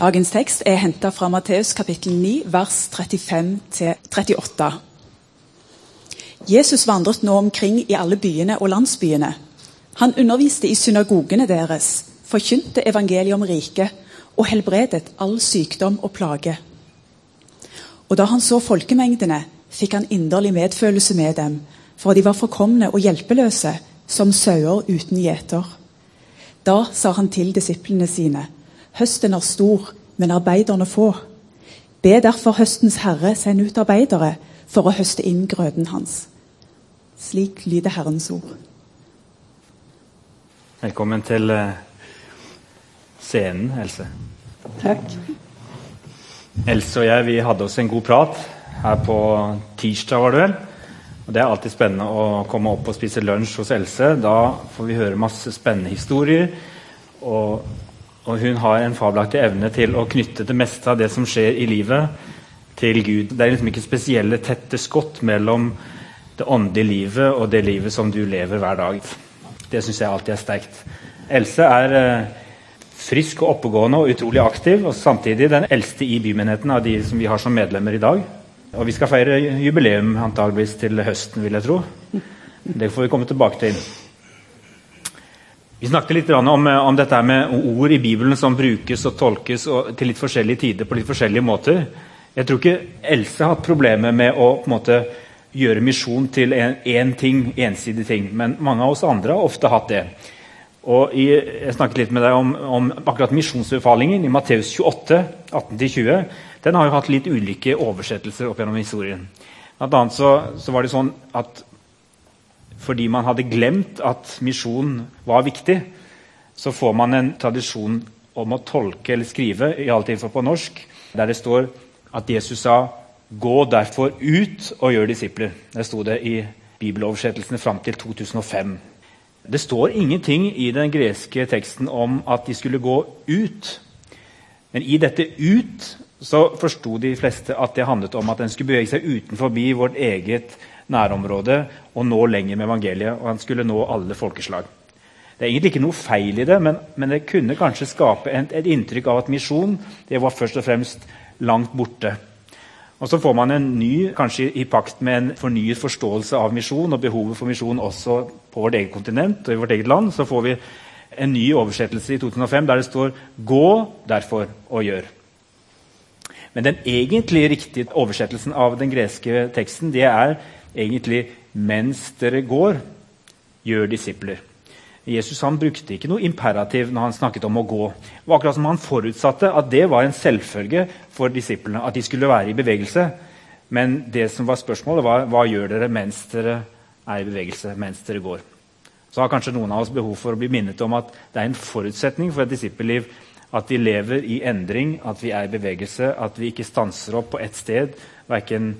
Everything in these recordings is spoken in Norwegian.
Dagens tekst er henta fra Matteus kapittel 9, vers 35-38. Jesus vandret nå omkring i alle byene og landsbyene. Han underviste i synagogene deres, forkynte evangeliet om riket og helbredet all sykdom og plage. Og da han så folkemengdene, fikk han inderlig medfølelse med dem, for de var forkomne og hjelpeløse, som sauer uten gjeter. Da sa han til disiplene sine, høsten er stor, men arbeiderne få. Be derfor høstens herre sende ut arbeidere for å høste inn grøden hans. Slik lyder Herrens ord. Velkommen til eh, scenen, Else. Takk. Else og jeg vi hadde oss en god prat her på tirsdag. var Det vel. Og det er alltid spennende å komme opp og spise lunsj hos Else. Da får vi høre masse spennende historier. Og, og hun har en fabelaktig evne til å knytte det meste av det som skjer i livet, til Gud. Det er liksom ikke spesielle tette skott mellom det åndelige livet og det livet som du lever hver dag. Det syns jeg alltid er sterkt. Else er eh, frisk og oppegående og utrolig aktiv, og samtidig den eldste i bymenigheten av de som vi har som medlemmer i dag. Og vi skal feire jubileum antageligvis til høsten, vil jeg tro. Det får vi komme tilbake til. Vi snakket litt om, om dette med ord i Bibelen som brukes og tolkes og til litt forskjellige tider på litt forskjellige måter. Jeg tror ikke Else har hatt problemer med å en måte gjøre misjon til én ting, ensidig ting. Men mange av oss andre har ofte hatt det. Og i, jeg snakket litt med deg om, om akkurat misjonsbefalingen i Matteus 28, 18-20. Den har jo hatt litt ulike oversettelser opp gjennom historien. Blant annet så, så var det sånn at fordi man hadde glemt at misjon var viktig, så får man en tradisjon om å tolke eller skrive, i alt innenfor på norsk, der det står at Jesus sa 'Gå derfor ut og gjør disipler'. Det sto det i bibeloversettelsene fram til 2005. Det står ingenting i den greske teksten om at de skulle gå ut. Men i dette 'ut' så forsto de fleste at det handlet om at en skulle bevege seg utenfor vårt eget nærområde og nå lenger med evangeliet. Og han skulle nå alle folkeslag. Det er egentlig ikke noe feil i det, men, men det kunne kanskje skape et, et inntrykk av at misjon det var først og fremst langt borte. Og Så får man en ny, kanskje i pakt med en fornyet forståelse av misjon og behovet for misjon også på vårt eget kontinent og i vårt eget land. Så får vi en ny oversettelse i 2005 der det står 'Gå derfor og gjør'. Men den egentlig riktige oversettelsen av den greske teksten det er egentlig 'mens dere går, gjør disipler'. Jesus brukte ikke noe imperativ når han snakket om å gå. Det var akkurat som Han forutsatte at det var en selvfølge for disiplene. at de skulle være i bevegelse. Men det som var spørsmålet var hva gjør dere mens dere er i bevegelse, mens dere går. Så har kanskje noen av oss behov for å bli minnet om at det er en forutsetning for et disippelliv at vi lever i endring, at vi er i bevegelse, at vi ikke stanser opp på ett sted, verken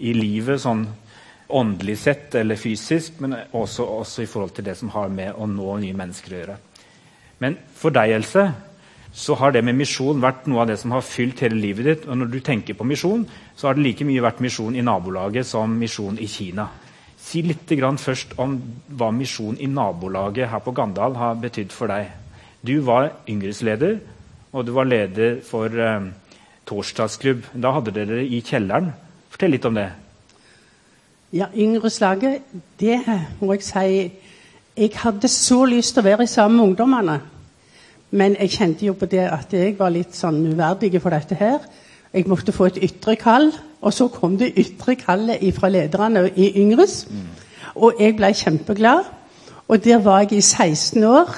i livet sånn åndelig sett eller fysisk, men også, også, i forhold til det som har med å nå nye mennesker å gjøre. Men for deg, Else, så har det med misjon vært noe av det som har fylt hele livet ditt. Og når du tenker på misjon, så har det like mye vært misjon i nabolaget som misjon i Kina. Si litt først om hva misjon i nabolaget her på Gandal har betydd for deg. Du var yngresleder, og du var leder for eh, torsdagsklubb. Da hadde dere det i kjelleren. Fortell litt om det. Ja, Yngreslaget, det må jeg si Jeg hadde så lyst til å være sammen med ungdommene. Men jeg kjente jo på det at jeg var litt sånn uverdig for dette her. Jeg måtte få et ytre kall, og så kom det ytre kallet fra lederne i Yngres. Og jeg ble kjempeglad. Og der var jeg i 16 år.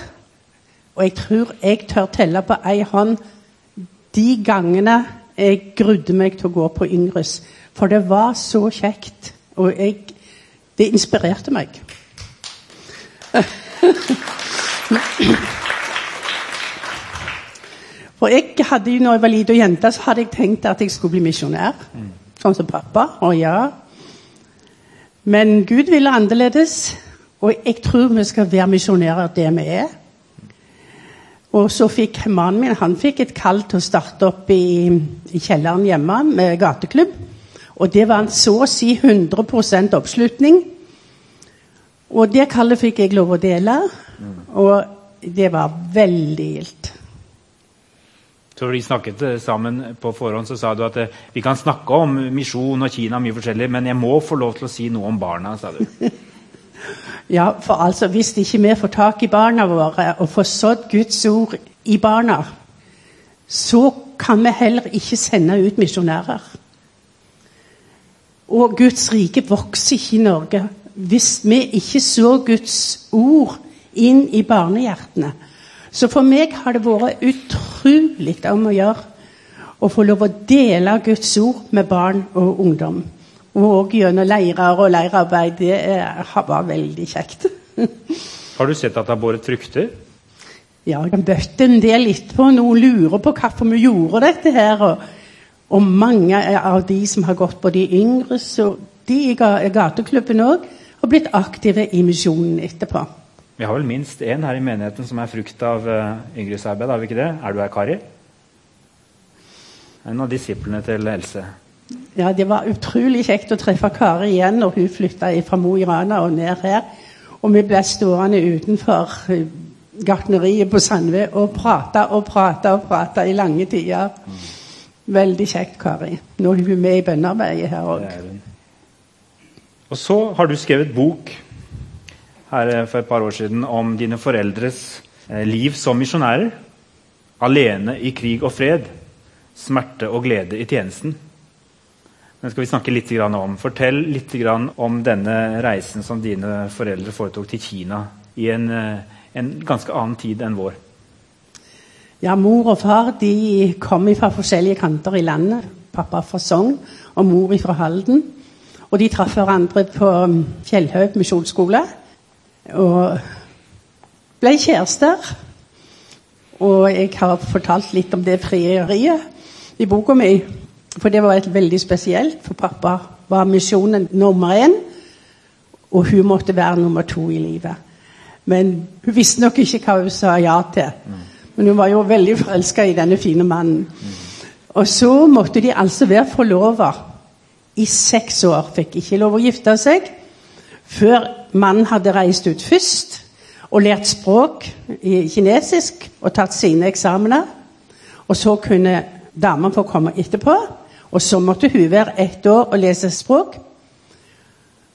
Og jeg tror jeg tør telle på ei hånd de gangene jeg grudde meg til å gå på Yngres. For det var så kjekt. Og jeg, det inspirerte meg. For jeg hadde jo, når jeg var lita jente, så hadde jeg tenkt at jeg skulle bli misjonær. Sånn som pappa. Å ja. Men Gud ville annerledes. Og jeg tror vi skal være misjonærer det vi er. Og så fikk mannen min han fikk et kall til å starte opp i, i kjelleren hjemme med gateklubb. Og det var en så å si 100% oppslutning. Og det kallet fikk jeg lov å dele, og det var veldig gildt. Så vi snakket eh, sammen på forhånd, så sa du at eh, vi kan snakke om misjon og Kina, mye forskjellig, men jeg må få lov til å si noe om barna, sa du. Ja, for altså, hvis ikke vi får tak i barna våre og får sådd Guds ord i barna, så kan vi heller ikke sende ut misjonærer. Og Guds rike vokser ikke i Norge hvis vi ikke så Guds ord inn i barnehjertene. Så for meg har det vært utrolig om å gjøre å få lov å dele Guds ord med barn og ungdom. Og gjennom leirer og leirarbeid. Det var veldig kjekt. Har du sett at det har båret frukter? Ja, jeg har bøtt en del etterpå. Noen lurer på hvorfor vi gjorde dette her. Og, og, mange av de som har gått på de yngre, så de i gateklubben òg, har blitt aktive i misjonen etterpå. Vi har vel minst én her i menigheten som er frukt av uh, yngresarbeid, har vi ikke det? Er du her, Kari? En av disiplene til Else. Ja, det var utrolig kjekt å treffe Kari igjen når hun flytta fra Mo i Rana og ned her. Og vi ble stående utenfor eh, gartneriet på Sandve og prate og prate og prate i lange tider. Veldig kjekt, Kari. Nå er hun med i bønnearbeidet her òg. Og så har du skrevet bok her eh, for et par år siden om dine foreldres eh, liv som misjonærer. Alene i krig og fred. Smerte og glede i tjenesten. Den skal vi snakke litt om. Fortell litt om denne reisen som dine foreldre foretok til Kina i en, eh, en ganske annen tid enn vår. Ja, Mor og far de kom fra forskjellige kanter i landet. Pappa fra Sogn og mor fra Halden. Og de traff hverandre på Fjellhaug misjonsskole. Og ble kjærester. Og jeg har fortalt litt om det frieriet i boka mi. For det var veldig spesielt, for pappa var misjonen nummer én. Og hun måtte være nummer to i livet. Men hun visste nok ikke hva hun sa ja til. Men hun var jo veldig forelska i denne fine mannen. Og så måtte de altså være forlova i seks år. Fikk ikke lov å gifte seg før mannen hadde reist ut først og lært språk i kinesisk og tatt sine eksamener. Og så kunne dama få komme etterpå. Og så måtte hun være ett år og lese språk.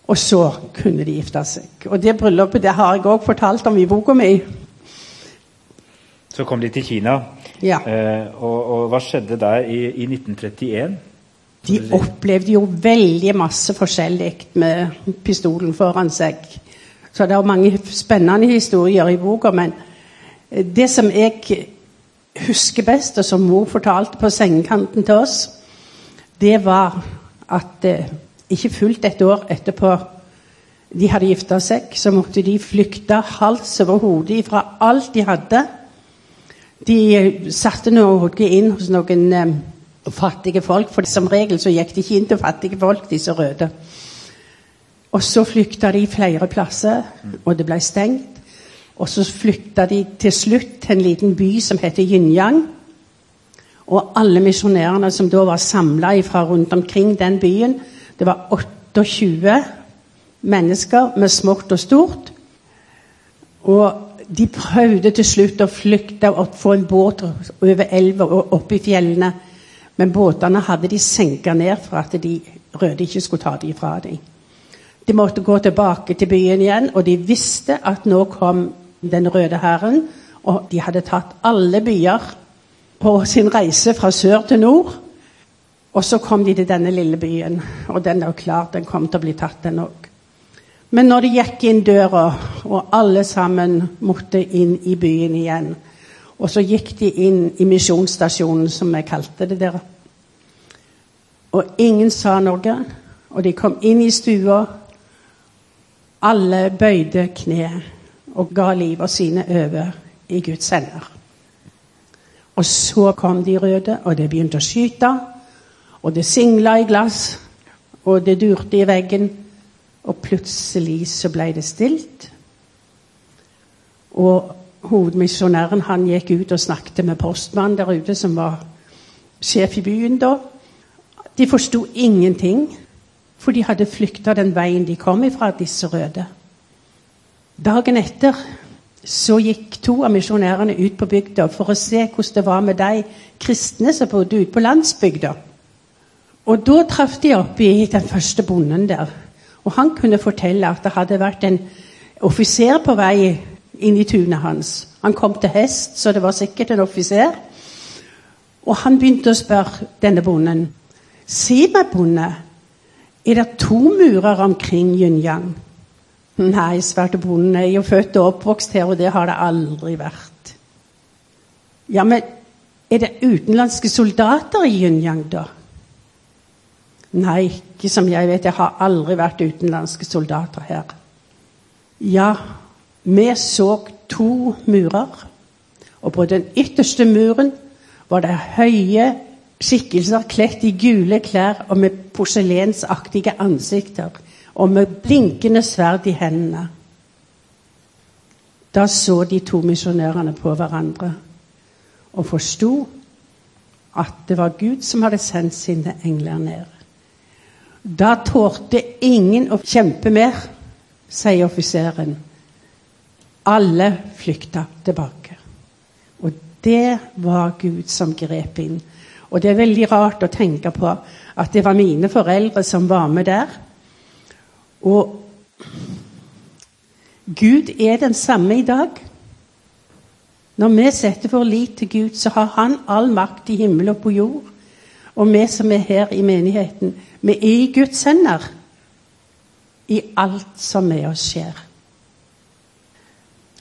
Og så kunne de gifte seg. Og det bryllupet det har jeg òg fortalt om i boka mi. Så kom de til Kina. Ja. Eh, og, og, hva skjedde der i, i 1931? De opplevde jo veldig masse forskjellig med pistolen foran seg. Så det er mange spennende historier i boka. Men det som jeg husker best, og som mor fortalte på sengekanten til oss, det var at eh, ikke fullt et år etterpå de hadde gifta seg, så måtte de flykte hals over hode fra alt de hadde. De satte noe inn hos noen eh, fattige folk. For som regel så gikk de ikke inn til fattige folk, disse røde. Og så flykta de flere plasser, og det ble stengt. Og så flykta de til slutt til en liten by som heter Yingyang. Og alle misjonærene som da var samla fra rundt omkring den byen Det var 28 mennesker med smått og stort. Og de prøvde til slutt å flykte og få en båt over elva og opp i fjellene. Men båtene hadde de senka ned for at de røde ikke skulle ta dem fra dem. De måtte gå tilbake til byen igjen, og de visste at nå kom den røde hæren. Og de hadde tatt alle byer på sin reise fra sør til nord. Og så kom de til denne lille byen, og den er jo klart den kom til å bli tatt, den òg. Men når de gikk inn døra, og alle sammen måtte inn i byen igjen, og så gikk de inn i misjonsstasjonen, som jeg kalte det der. Og ingen sa noe. Og de kom inn i stua. Alle bøyde kne og ga livet sine over i Guds hender. Og så kom de røde, og det begynte å skyte. Og det singla i glass, og det durte i veggen. Og plutselig så ble det stilt. Og hovedmisjonæren han gikk ut og snakket med postmannen der ute, som var sjef i byen da. De forsto ingenting, for de hadde flykta den veien de kom ifra, disse røde. Dagen etter så gikk to av misjonærene ut på bygda for å se hvordan det var med de kristne som bodde ute på landsbygda. Og da traff de opp i den første bonden der. Og han kunne fortelle at det hadde vært en offiser på vei inn i tunet hans. Han kom til hest, så det var sikkert en offiser. Og han begynte å spørre denne bonden. Si meg, bonde, er det to murer omkring Yunyang? Nei, svarte bonden, jeg er jo født og oppvokst her, og det har det aldri vært. Ja, men er det utenlandske soldater i Yunyang, da? Nei, ikke som jeg vet. Jeg har aldri vært utenlandske soldater her. Ja, vi så to murer, og på den ytterste muren var det høye skikkelser kledt i gule klær og med porselensaktige ansikter og med blinkende sverd i hendene. Da så de to misjonærene på hverandre og forsto at det var Gud som hadde sendt sine engler ned. Da tålte ingen å kjempe mer, sier offiseren. Alle flykta tilbake. Og det var Gud som grep inn. Og det er veldig rart å tenke på at det var mine foreldre som var med der. Og Gud er den samme i dag. Når vi setter vår lit til Gud, så har Han all makt i himmel og på jord. Og vi som er her i menigheten, vi er i Guds hender i alt som med oss skjer.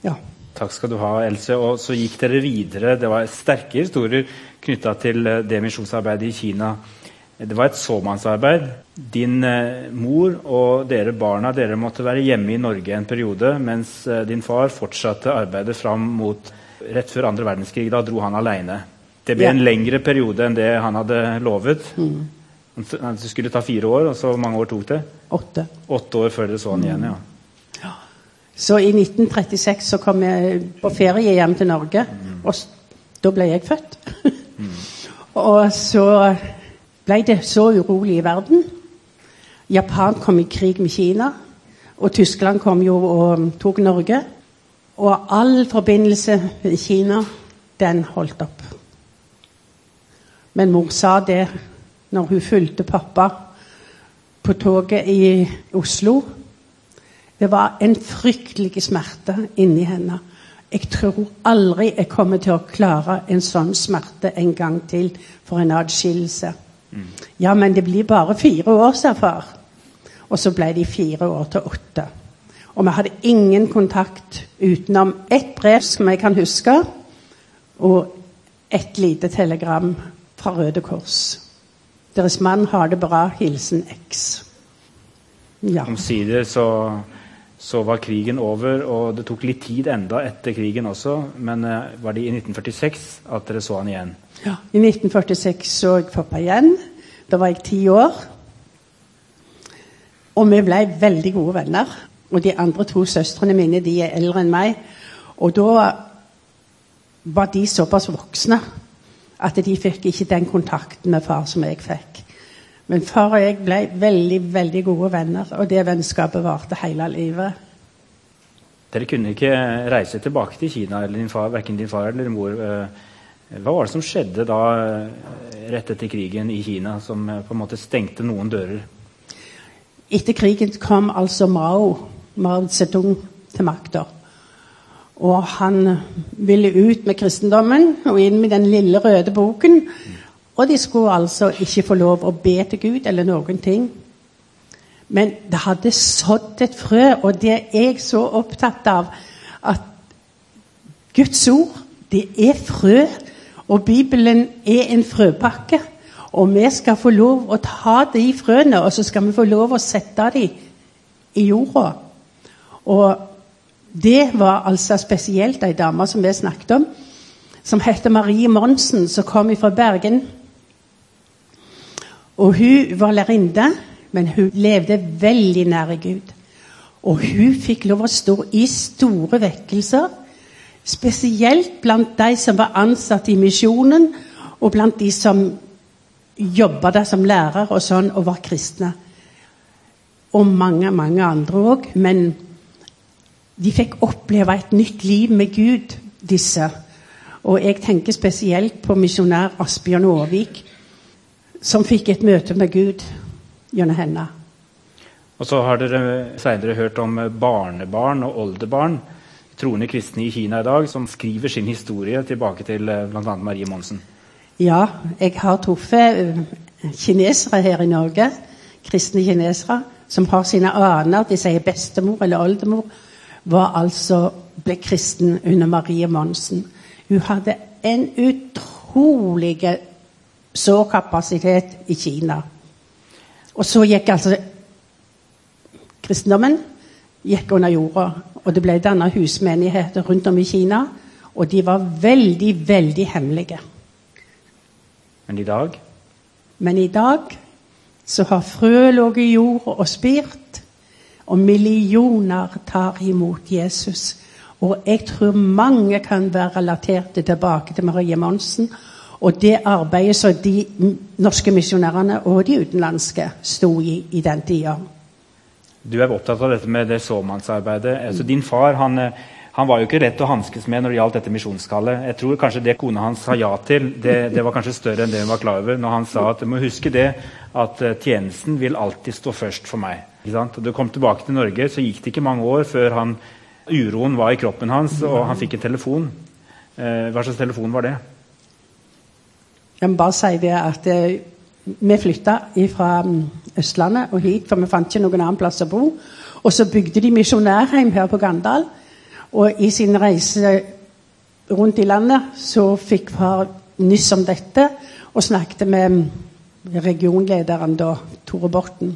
Ja. Takk skal du ha, Else. Og så gikk dere videre. Det var sterke historier knytta til eh, det misjonsarbeidet i Kina. Det var et såmannsarbeid. Din eh, mor og dere barna dere måtte være hjemme i Norge en periode, mens eh, din far fortsatte arbeidet fram mot rett før andre verdenskrig. Da dro han aleine. Det ble Ja. en lengre periode enn det han hadde lovet. Mm. Det skulle ta fire år, og så mange år tok det? Åtte. Åtte år før dere så han igjen, ja. Så i 1936 så kom jeg på ferie hjem til Norge, og da ble jeg født. og så ble det så urolig i verden. Japan kom i krig med Kina, og Tyskland kom jo og tok Norge. Og all forbindelse med Kina, den holdt opp. Men mor sa det når hun fulgte pappa på toget i Oslo. Det var en fryktelig smerte inni henne. Jeg tror aldri jeg kommer til å klare en sånn smerte en gang til for en adskillelse. Ja, men det blir bare fire år, sa far. Og så ble de fire år til åtte. Og vi hadde ingen kontakt utenom ett brev som jeg kan huske, og ett lite telegram fra Røde Kors. Deres mann har det bra. Hilsen X. Ja. Omsider så, så var krigen over, og det tok litt tid enda etter krigen også. Men eh, var det i 1946 at dere så han igjen? Ja, I 1946 så jeg pappa igjen. Da var jeg ti år. Og vi ble veldig gode venner. Og de andre to søstrene mine de er eldre enn meg. Og da var de såpass voksne at de fikk ikke den kontakten med far som jeg fikk. Men far og jeg ble veldig, veldig gode venner, og det vennskapet varte hele livet. Dere kunne ikke reise tilbake til Kina, eller din far, verken din far eller din mor. eh, Hva var det som skjedde da, eh, rett etter krigen i Kina, som eh, på en måte stengte noen dører? Etter krigen kom altså Mao, Mao Zedong til makta. Og han ville ut med kristendommen og inn med den lille røde boken. Og de skulle altså ikke få lov å be til Gud eller noen ting. Men det hadde sådd et frø, og det er jeg så opptatt av at Guds ord, det er frø, og Bibelen er en frøpakke. Og vi skal få lov å ta de frøene, og så skal vi få lov å sette dem i jorda. Og det var altså spesielt ei dame som vi snakket om, som heter Marie Monsen, som kom fra Bergen. Og hun var lærerinne, men hun levde veldig nære Gud. Og hun fikk lov å stå i store vekkelser, spesielt blant de som var ansatt i misjonen, og blant de som jobba der som lærer og sånn, og var kristne. Og mange, mange andre òg. Men de fikk oppleve et nytt liv med Gud, disse. Og jeg tenker spesielt på misjonær Asbjørn Aavik, som fikk et møte med Gud gjennom henne. Og så har dere senere hørt om barnebarn og oldebarn troende kristne i Kina i dag som skriver sin historie tilbake til eh, bl.a. Marie Monsen. Ja, jeg har truffet eh, kinesere her i Norge, kristne kinesere, som har sine aner. De sier bestemor eller oldemor var altså, ble kristen under Marie Monsen. Hun hadde en utrolig sårkapasitet i Kina. Og så gikk altså kristendommen gikk under jorda. Og det ble dannet husmenigheter rundt om i Kina. Og de var veldig, veldig hemmelige. Men i dag? Men i dag så har frø ligget i jord og spirt, og millioner tar imot Jesus. Og jeg tror mange kan være relaterte tilbake til Marie Monsen og det arbeidet som de norske misjonærene og de utenlandske sto i i den tida. Du er opptatt av dette med det såmannsarbeidet. Altså, din far han, han, var jo ikke rett å hanskes med når det gjaldt dette misjonskallet. Jeg tror kanskje det kona hans sa ja til, det, det, var kanskje større enn det hun var klar over. når han sa at du må huske det, at uh, tjenesten vil alltid stå først for meg. Da du kom tilbake til Norge, så gikk det ikke mange år før han, uroen var i kroppen hans, og han fikk en telefon. Uh, hva slags telefon var det? Jeg må bare si det at eh, vi flytta fra mm, Østlandet og hit, for vi fant ikke noen annen plass å bo. Og så bygde de misjonærheim her på Gandal. Og i sin reise rundt i landet så fikk far nyss om dette og snakket med mm, regionlederen da, Tore Borten.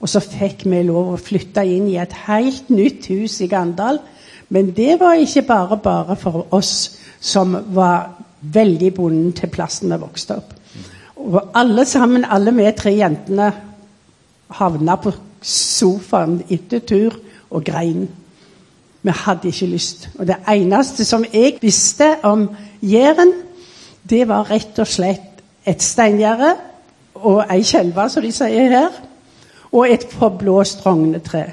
Og så fikk vi lov å flytte inn i et helt nytt hus i Gandal. Men det var ikke bare bare for oss som var veldig bonden til plassen vi vokste opp. Og alle sammen, alle vi tre jentene, havna på sofaen etter tur og grein. Vi hadde ikke lyst. Og det eneste som jeg visste om Jæren, det var rett og slett et steingjerde og ei skjelve, som de sier her, og et forblåst rognetre.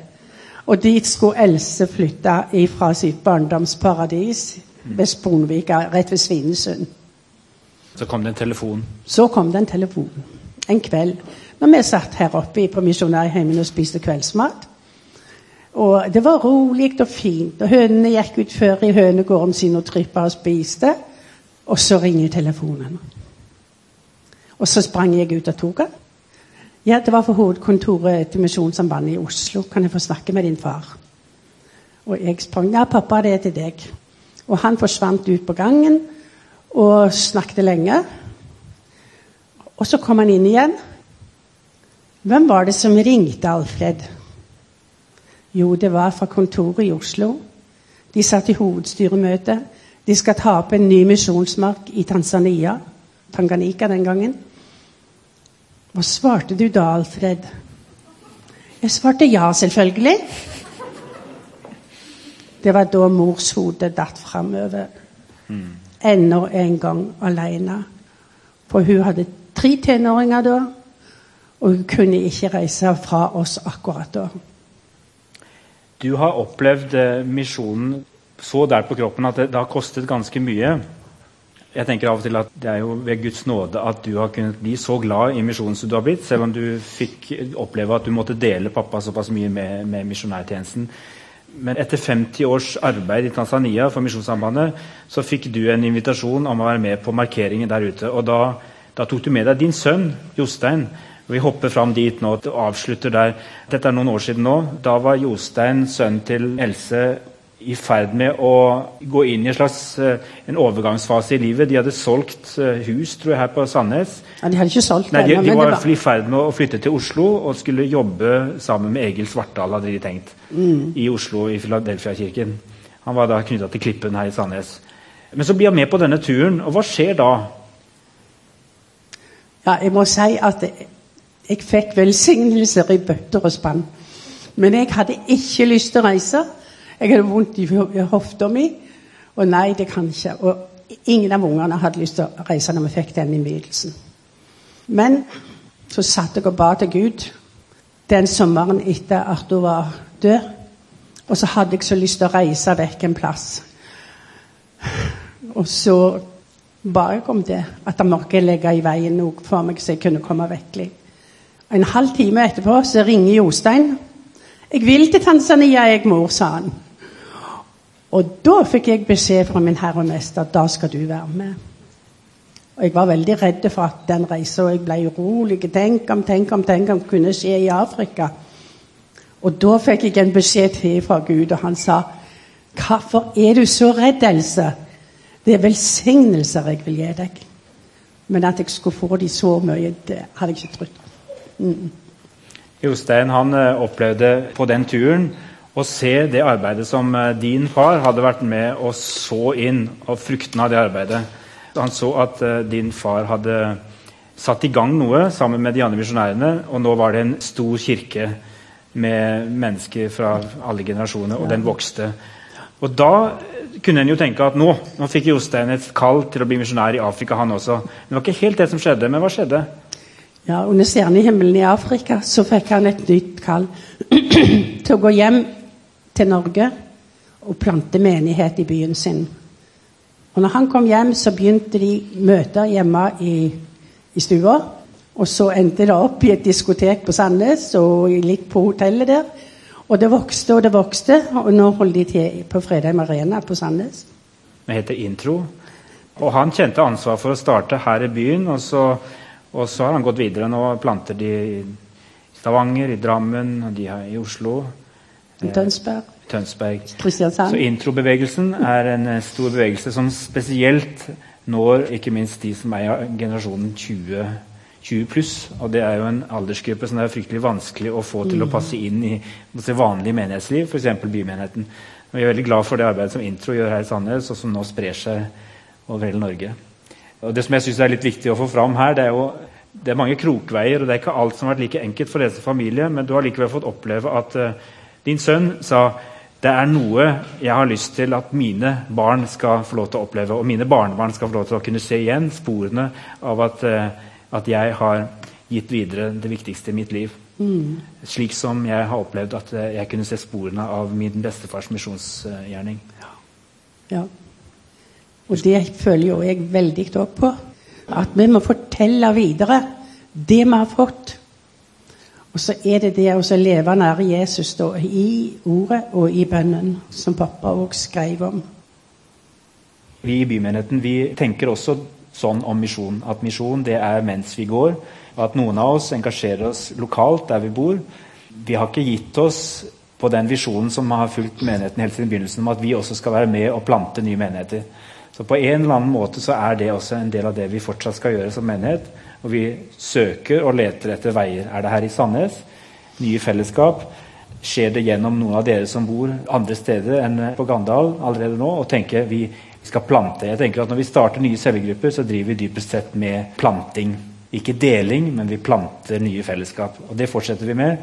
Og dit skulle Else flytte fra sitt barndomsparadis ved Sponvika, rett ved Svinesund. Så kom det en telefon? Så kom det en telefon en kveld når vi satt her oppe på misjonærheimen og spiste kveldsmat. Og Det var rolig og fint, og hønene gikk ut før i hønegården sin og trippa og spiste. Og så ringer telefonen. Og så sprang jeg ut og tok den. Ja, det var for hovedkontoret til Misjonssambandet i Oslo. Kan jeg få snakke med din far? Og jeg sprang. Ja, pappa, det er til deg. Og han forsvant ut på gangen og snakket lenge. Og så kom han inn igjen. Hvem var det som ringte Alfred? Jo, det var fra kontoret i Oslo. De satt i hovedstyremøte. De skal ta opp en ny misjonsmark i Tanzania. Tanganika den gangen. Hva svarte du da, Alfred? Jeg svarte ja, selvfølgelig. Det var da mors hode datt framover. Mm. Enda en gang alene. For hun hadde tre tenåringer da, og hun kunne ikke reise fra oss akkurat da. Du har opplevd eh, misjonen så der på kroppen at det, det, har kostet ganske mye. Jeg tenker av og til at Det er jo ved Guds nåde at du har kunnet bli så glad i misjonen som du har blitt, selv om du fikk oppleve at du måtte dele pappa såpass mye med, med misjonærtjenesten. Men etter 50 års arbeid i Tanzania for Misjonssambandet så fikk du en invitasjon om å være med på markeringen der ute. og Da, da tok du med deg din sønn Jostein. Vi hopper fram dit nå og avslutter der. Dette er noen år siden nå. Da var Jostein sønnen til Else i ferd med å gå inn i en slags uh, en overgangsfase i livet. De hadde solgt uh, hus tror jeg, her på Sandnes. Ja, De hadde ikke solgt Nei, de, de, var, var i ferd med å flytte til Oslo og skulle jobbe sammen med Egil Svartdal hadde de tenkt, mm. i Oslo, i Filadelfia-kirken. Han var da knytta til Klippen her i Sandnes. Men så blir han med på denne turen, og hva skjer da? Ja, jeg må si at jeg fikk velsignelser i bøtter og spann. Men jeg hadde ikke lyst til å reise. Jeg hadde vondt i hofta mi. Og nei, det kan ikke. Og ingen av ungene hadde lyst til å reise når vi fikk den innvielsen. Men så satt jeg og ba til Gud den sommeren etter at hun var død. Og så hadde jeg så lyst til å reise vekk en plass. Og så ba jeg om det, at det måtte legge i veien noe for meg, så jeg kunne komme vekk. En halv time etterpå så ringer Jostein. 'Jeg vil til Tanzania, jeg, mor', sa han. Og da fikk jeg beskjed fra min herre og mester da skal du være med. Og Jeg var veldig redd for at den reisa, jeg ble urolig. Tenk om, tenk om, tenk om kunne skje i Afrika. Og da fikk jeg en beskjed til fra Gud, og han sa Hvorfor er du så redd, Else? Det er velsignelser jeg vil gi deg. Men at jeg skulle få de så mye, det hadde jeg ikke trodd. Mm. Jostein han eh, opplevde på den turen å se det arbeidet som eh, din far hadde vært med og så inn, og fruktene av det arbeidet. Han så at uh, din far hadde satt i gang noe sammen med de andre misjonærene, og nå var det en stor kirke med mennesker fra alle generasjoner, og den vokste. Og da kunne en jo tenke at nå, nå fikk Jostein et kall til å bli misjonær i Afrika, han også. Men det var ikke helt det som skjedde. Men hva skjedde? Ja, Under stjernehimmelen i Afrika så fikk han et nytt kall til å gå hjem til Norge og plante menighet i byen sin. Og når han kom hjem, så begynte de møter hjemme i, i stua. Og så endte det opp i et diskotek på Sandnes og litt på hotellet der. Og det vokste og det vokste, og nå holder de til på Fredheim Arena på Sandnes. Det heter Intro. Og han kjente ansvar for å starte her i byen, og så, og så har han gått videre. Nå planter de i Stavanger, i Drammen, og de har i Oslo. I Tønsberg. Tønsberg. Kristiansand. Så introbevegelsen er en eh, stor bevegelse som spesielt når ikke minst de som er i generasjonen 20, 20 pluss. Og det er jo en aldersgruppe som det er fryktelig vanskelig å få til å passe inn i vanlig vanlige menighetsliv, f.eks. bymenigheten. Og jeg er veldig glad for det arbeidet som Intro gjør her i Sandnes, og som nå sprer seg over hele Norge. Og Det som jeg synes er litt viktig å få fram her, det er jo det er mange krokveier, og det er ikke alt som har vært like enkelt for deres familie, men du har likevel fått oppleve at uh, din sønn sa det er noe jeg har lyst til at mine barn skal få lov til å oppleve, og mine barnebarn skal få lov til å kunne se igjen sporene av at, uh, at jeg har gitt videre det viktigste i mitt liv. Mm. Slik som jeg har opplevd at uh, jeg kunne se sporene av min bestefars misjonsgjerning. Ja. Og det føler jo jeg veldig opp på. At vi må fortelle videre det vi har fått. Og så er det det å leve nær Jesus da, i ordet og i bønnen, som pappa òg skrev om. Vi i bymenigheten vi tenker også sånn om misjon. At misjon det er mens vi går. Og At noen av oss engasjerer oss lokalt der vi bor. Vi har ikke gitt oss på den visjonen som har fulgt menigheten helt siden begynnelsen, om at vi også skal være med og plante nye menigheter. Så på en eller annen måte så er det også en del av det vi fortsatt skal gjøre som menighet. Og vi søker og leter etter veier. Er det her i Sandnes? Nye fellesskap? Skjer det gjennom noen av dere som bor andre steder enn på Gandal allerede nå? Og tenker vi skal plante. Jeg tenker at Når vi starter nye cellegrupper, så driver vi dypest sett med planting. Ikke deling, men vi planter nye fellesskap. Og Det fortsetter vi med.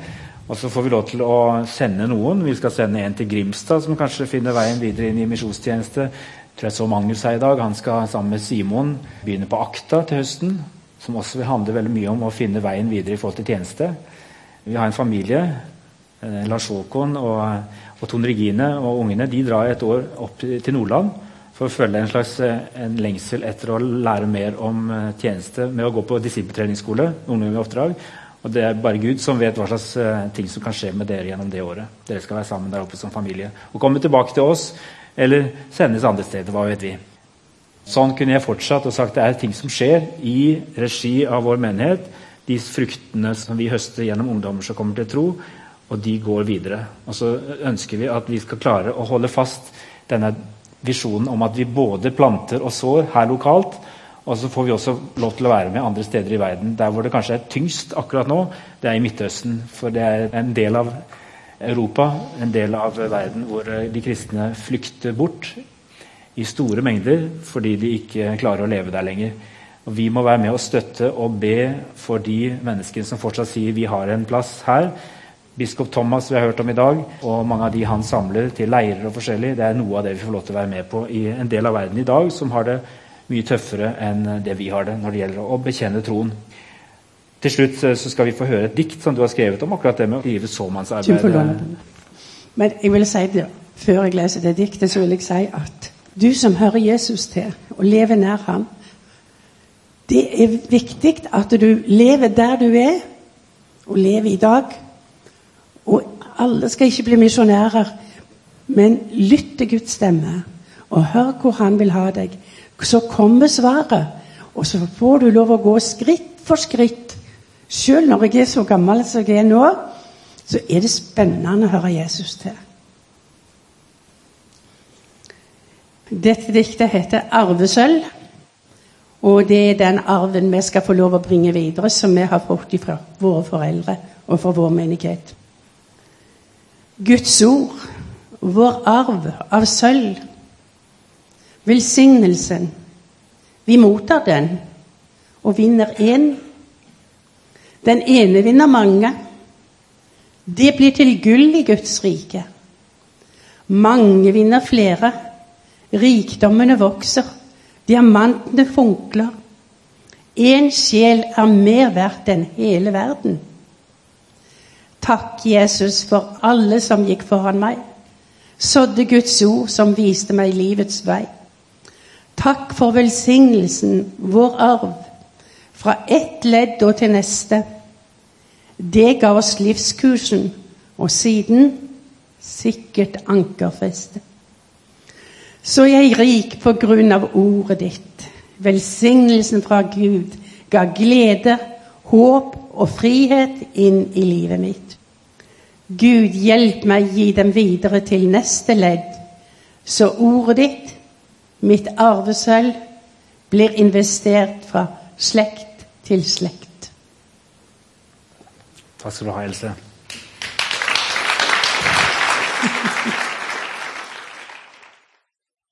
Og så får vi lov til å sende noen. Vi skal sende en til Grimstad, som kanskje finner veien videre inn i misjonstjeneste tror jeg så Magnus her i dag. Han skal sammen med Simon begynne på Akta til høsten. Som også vil handle veldig mye om å finne veien videre i forhold til tjeneste. Vi har en familie. Eh, Lars Håkon og, og Tone Regine og ungene de drar et år opp til Nordland for å følge en slags eh, en lengsel etter å lære mer om eh, tjeneste med å gå på disippeltreningsskole. ungdom i oppdrag. Og Det er bare Gud som vet hva slags ting som kan skje med dere gjennom det året. Dere skal være sammen der oppe som familie. Og komme tilbake til oss eller sendes andre steder. Hva vet vi? Sånn kunne jeg fortsatt og sagt det er ting som skjer i regi av vår menighet. De fruktene som vi høster gjennom ungdommer som kommer til tro, og de går videre. Og så ønsker vi at vi skal klare å holde fast denne visjonen om at vi både planter og sår her lokalt. Og så får vi også lov til å være med andre steder i verden. Der hvor det kanskje er tyngst akkurat nå, det er i Midtøsten. For det er en del av Europa, en del av verden hvor de kristne flykter bort i store mengder fordi de ikke klarer å leve der lenger. Og Vi må være med og støtte og be for de menneskene som fortsatt sier vi har en plass her. Biskop Thomas vi har hørt om i dag, og mange av de han samler til leirer og forskjellig, det er noe av det vi får lov til å være med på i en del av verden i dag som har det mye tøffere enn det vi har det når det gjelder å bekjenne troen. Til slutt så skal vi få høre et dikt som du har skrevet om akkurat det med å drive såmannsarbeid. Men jeg vil si det, før jeg leser det diktet, så vil jeg si at du som hører Jesus til, og lever nær ham, det er viktig at du lever der du er, og lever i dag. Og alle skal ikke bli misjonærer, men lytt til Guds stemme, og hør hvor Han vil ha deg. Så kommer svaret, og så får du lov å gå skritt for skritt. Selv når jeg er så gammel som jeg er nå, så er det spennende å høre Jesus til. Dette diktet heter 'Arvesølv'. Og det er den arven vi skal få lov å bringe videre, som vi har fått fra våre foreldre og fra vår menighet. Guds ord, vår arv av sølv. Velsignelsen. Vi mottar den og vinner én. Den ene vinner mange. Det blir til gull i Guds rike. Mange vinner flere. Rikdommene vokser. Diamantene funkler. Én sjel er mer verdt enn hele verden. Takk, Jesus, for alle som gikk foran meg. Sådde Guds ord som viste meg livets vei. Takk for velsignelsen, vår arv, fra ett ledd og til neste. Det ga oss livskursen, og siden sikkert ankerfeste. Så er jeg rik på grunn av ordet ditt. Velsignelsen fra Gud ga glede, håp og frihet inn i livet mitt. Gud, hjelp meg gi dem videre til neste ledd, så ordet ditt, mitt arvesølv, blir investert fra slekt til slekt. Takk skal du ha, Else.